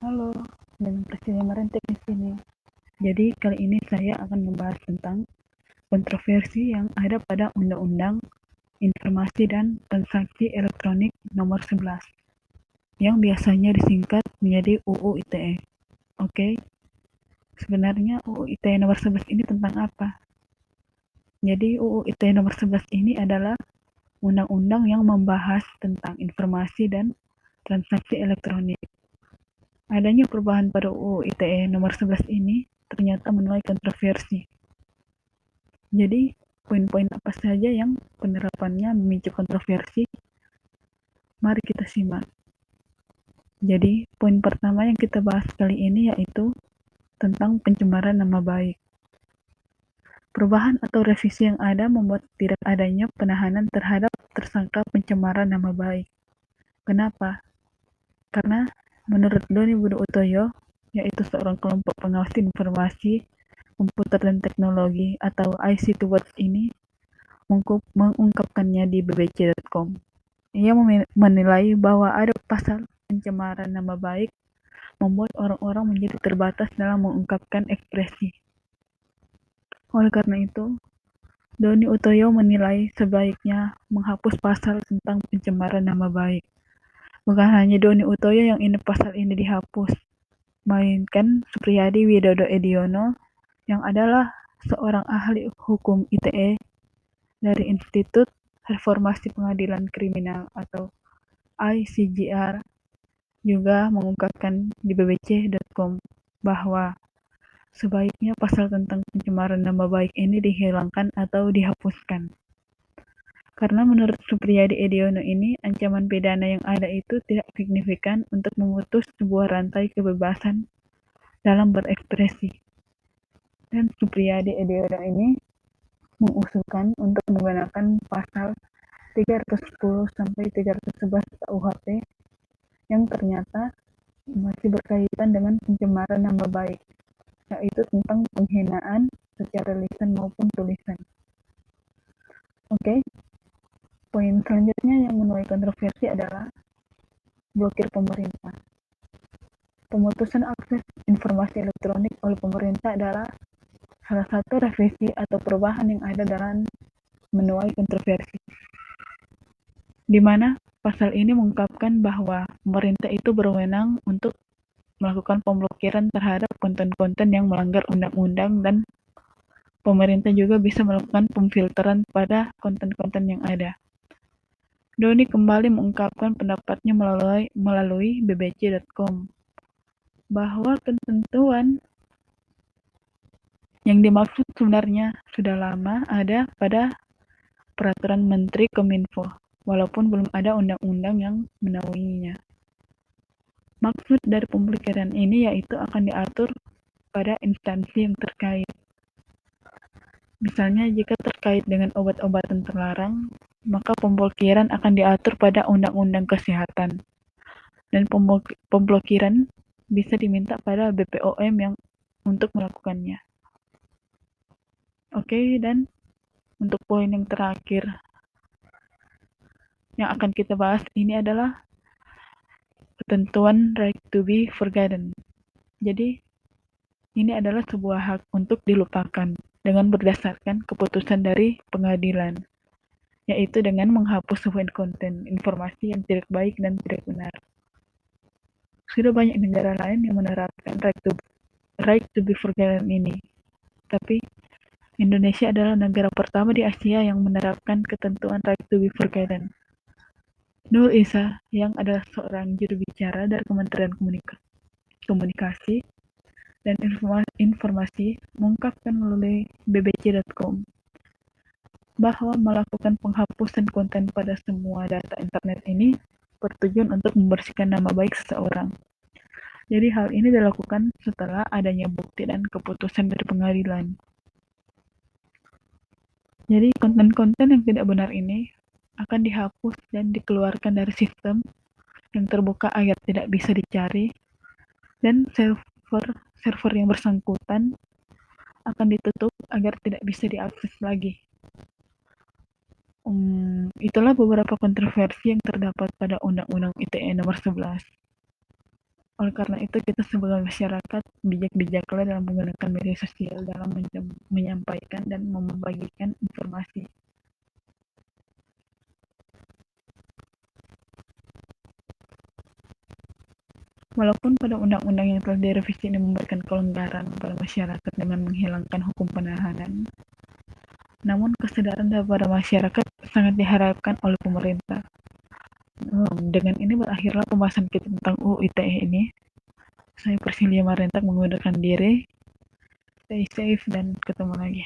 Halo, dengan Presiden Merentek di sini. Jadi kali ini saya akan membahas tentang kontroversi yang ada pada Undang-Undang Informasi dan Transaksi Elektronik Nomor 11 yang biasanya disingkat menjadi UU ITE. Oke, sebenarnya UU ITE nomor 11 ini tentang apa? Jadi UU ITE nomor 11 ini adalah undang-undang yang membahas tentang informasi dan transaksi elektronik Adanya perubahan pada UU ITE nomor 11 ini ternyata menuai kontroversi. Jadi, poin-poin apa saja yang penerapannya memicu kontroversi? Mari kita simak. Jadi, poin pertama yang kita bahas kali ini yaitu tentang pencemaran nama baik. Perubahan atau revisi yang ada membuat tidak adanya penahanan terhadap tersangka pencemaran nama baik. Kenapa? Karena Menurut Doni Budi Utoyo, yaitu seorang kelompok pengawas informasi, komputer dan teknologi atau ICT Watch ini mengungkapkannya di bbc.com. Ia menilai bahwa ada pasal pencemaran nama baik membuat orang-orang menjadi terbatas dalam mengungkapkan ekspresi. Oleh karena itu, Doni Utoyo menilai sebaiknya menghapus pasal tentang pencemaran nama baik. Bukan hanya Doni Utoyo yang ini pasal ini dihapus, melainkan Supriyadi Widodo Ediono yang adalah seorang ahli hukum ITE dari Institut Reformasi Pengadilan Kriminal atau ICGR juga mengungkapkan di bbc.com bahwa sebaiknya pasal tentang pencemaran nama baik ini dihilangkan atau dihapuskan. Karena menurut Supriyadi Ediono ini, ancaman pidana yang ada itu tidak signifikan untuk memutus sebuah rantai kebebasan dalam berekspresi. Dan Supriyadi Ediono ini mengusulkan untuk menggunakan pasal 310 sampai 311 KUHP yang ternyata masih berkaitan dengan pencemaran nama baik, yaitu tentang penghinaan secara lisan maupun tulisan. Oke, okay? Poin selanjutnya yang menuai kontroversi adalah blokir pemerintah. Pemutusan akses informasi elektronik oleh pemerintah adalah salah satu revisi atau perubahan yang ada dalam menuai kontroversi. Di mana pasal ini mengungkapkan bahwa pemerintah itu berwenang untuk melakukan pemblokiran terhadap konten-konten yang melanggar undang-undang dan pemerintah juga bisa melakukan pemfilteran pada konten-konten yang ada. Doni kembali mengungkapkan pendapatnya melalui, melalui bbc.com bahwa ketentuan yang dimaksud sebenarnya sudah lama ada pada peraturan Menteri Kominfo, walaupun belum ada undang-undang yang menaunginya. Maksud dari pemblokiran ini yaitu akan diatur pada instansi yang terkait. Misalnya jika terkait dengan obat-obatan terlarang, maka pemblokiran akan diatur pada Undang-Undang Kesehatan, dan pemblokiran bisa diminta pada BPOM yang untuk melakukannya. Oke, dan untuk poin yang terakhir yang akan kita bahas ini adalah ketentuan right to be forgotten. Jadi, ini adalah sebuah hak untuk dilupakan dengan berdasarkan keputusan dari pengadilan yaitu dengan menghapus sebuah konten informasi yang tidak baik dan tidak benar. Sudah banyak negara lain yang menerapkan right to, right to be forgotten ini, tapi Indonesia adalah negara pertama di Asia yang menerapkan ketentuan right to be forgotten. Nur Isa, yang adalah seorang juru bicara dari Kementerian Komunika Komunikasi dan Informasi, mengungkapkan melalui bbc.com bahwa melakukan penghapusan konten pada semua data internet ini bertujuan untuk membersihkan nama baik seseorang. Jadi hal ini dilakukan setelah adanya bukti dan keputusan dari pengadilan. Jadi konten-konten yang tidak benar ini akan dihapus dan dikeluarkan dari sistem yang terbuka agar tidak bisa dicari dan server server yang bersangkutan akan ditutup agar tidak bisa diakses lagi. Um, itulah beberapa kontroversi yang terdapat pada Undang-Undang ITE nomor 11. Oleh karena itu, kita sebagai masyarakat bijak-bijaklah dalam menggunakan media sosial dalam menyampaikan dan membagikan informasi. Walaupun pada undang-undang yang telah direvisi ini memberikan kelonggaran pada masyarakat dengan menghilangkan hukum penahanan, namun kesadaran daripada masyarakat sangat diharapkan oleh pemerintah. Dengan ini berakhirlah pembahasan kita tentang UU ITE ini. Saya Persilia Marentak mengundurkan diri. Stay safe dan ketemu lagi.